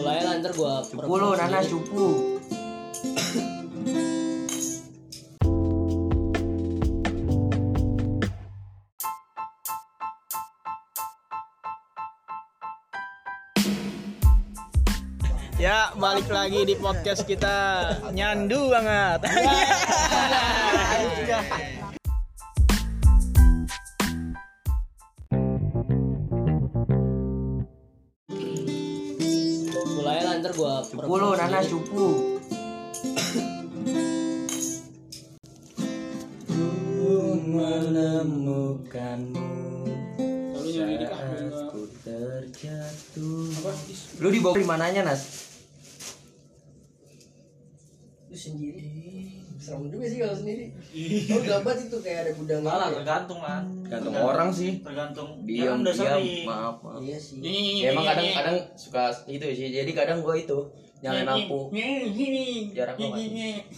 Mulai lah ntar gua Cupu lu, Nana cupu. Ya, balik lagi di podcast kita. Nyandu banget. Mulai lah ntar gua Cupu lu, Nana cupu. menemukanmu saat ku terjatuh. Lu dibawa di mananya, Nas? lu sendiri serem juga sih kalau sendiri oh gambar itu kayak ada gudang Malah gitu ya? tergantung lah. Gantung orang sih. Tergantung. Diam, udah diam, sering. maaf, maaf. iya sih Ya, emang kadang-kadang suka itu sih. Jadi kadang gua itu nyalain lampu. Jarang banget.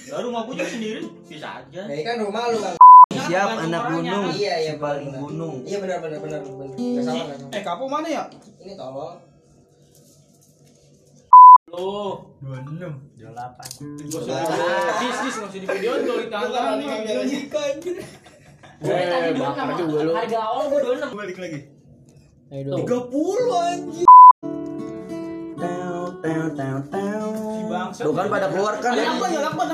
Ya rumah gue juga sendiri bisa aja. nah ini kan rumah lu kan Siap anak gunung. iya iya paling gunung. iya benar benar benar benar salah Eh, kapu mana ya? ini tolong Lu. Bisnis nggak usah di video tuh di tangan. Eh, bakar juga lu. Harga awal gua 26. Balik lagi. Ayo dong. Tuh kan pada keluar kan.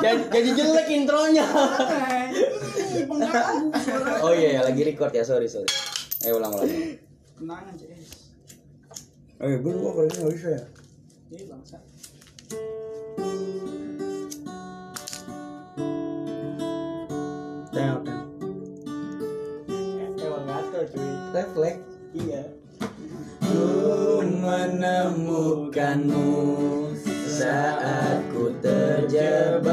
Jadi, jadi jelek intronya. Oh iya, ya, lagi record ya, sorry sorry. Eh ulang ulang. Kenangan, CS. Eh, gue lupa kalau ini bisa ya. Ini bangsa. Emang cuy. Refleks. Iya. Ku menemukanmu saat ku terjebak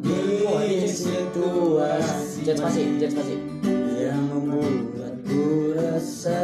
di situasi Jet jet yang membuatku resah.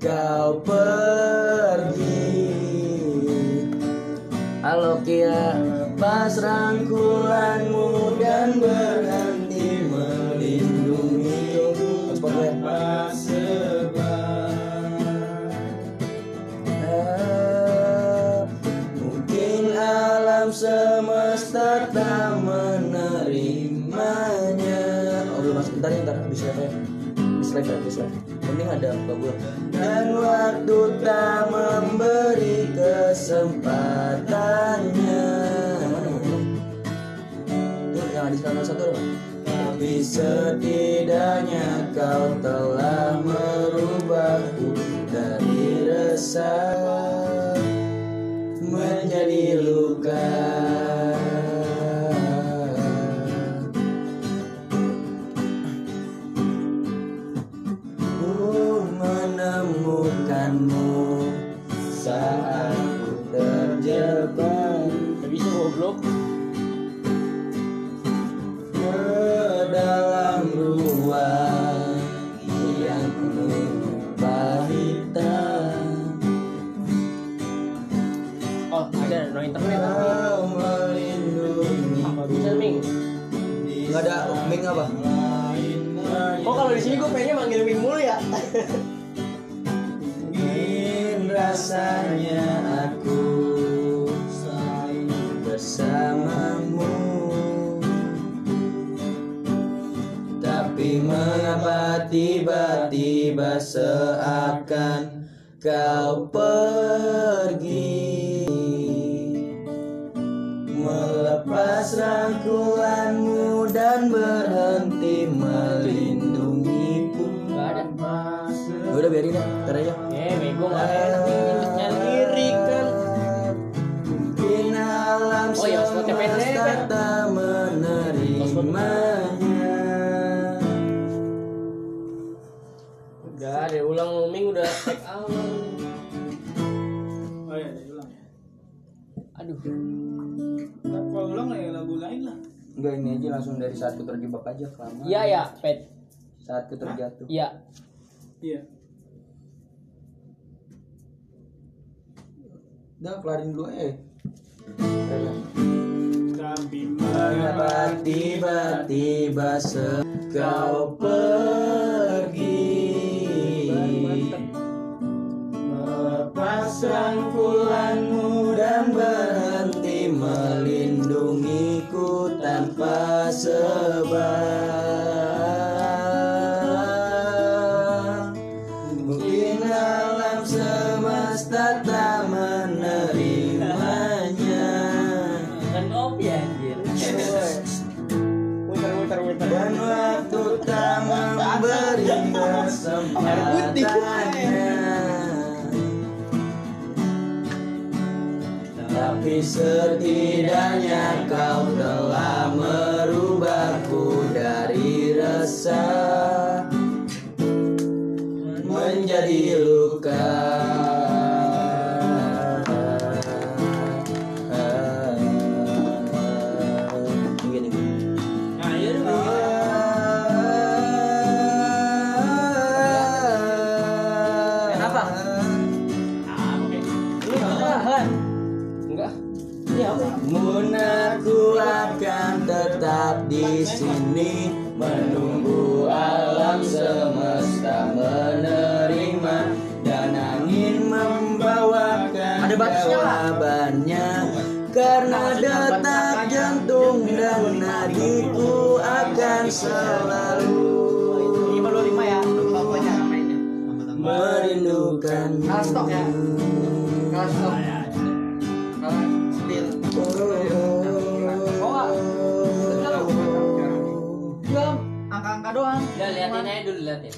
kau pergi. Halo Kia. Pas rangkulanmu dan berhenti melindungiku Ah, Mungkin alam semesta tak menerimanya. Oh mas, bentar bentar, habis ya Live ya, habis live Mending ada bagus Dan waktu tak memberi kesempatannya. Tuh, yang ada di satu ada Tapi setidaknya kau telah merubahku dari resah menjadi luka terjebak Gak bisa goblok. ke dalam ruang yang penuh hitam Oh, ada no internet tapi. Kau melindungi Bisa Ming. Gak ada ming apa? Oh, kalau di sini gue pengennya manggil Ming mulu ya. Ingin rasanya tiba-tiba seakan kau pergi. Melepas rangkulanmu dan berhenti melindungiku. Udah biarin ya, ntar aja. Eh, bego gak enak Enggak ada ulang ming udah take awal. Oh iya, ulang ya. Aduh. Nggak, Kalau ulang ya lagu lain lah. Enggak ini aja langsung dari satu terjebak aja kelamaan. Iya ya, pet. Satu terjatuh. Iya. Iya. Udah kelarin dulu eh. Tapi Mengapa tiba-tiba se- kau pergi rangkulanmu dan berhenti melindungiku tanpa sebab. Mungkin alam semesta tak menerimanya. Kan kopi anjir. Dan waktu tak memberi kesempatannya Tapi setidaknya kau telah Namun aku akan tetap di sini menunggu alam semesta menerima dan angin membawakan Ada jawabannya karena detak jantung dan nadiku akan selalu 525 ya. Merindukan Kalah stok ya. Kalah stok. Kalah still. Angka-angka doang. Udah liatin aja dulu liatin.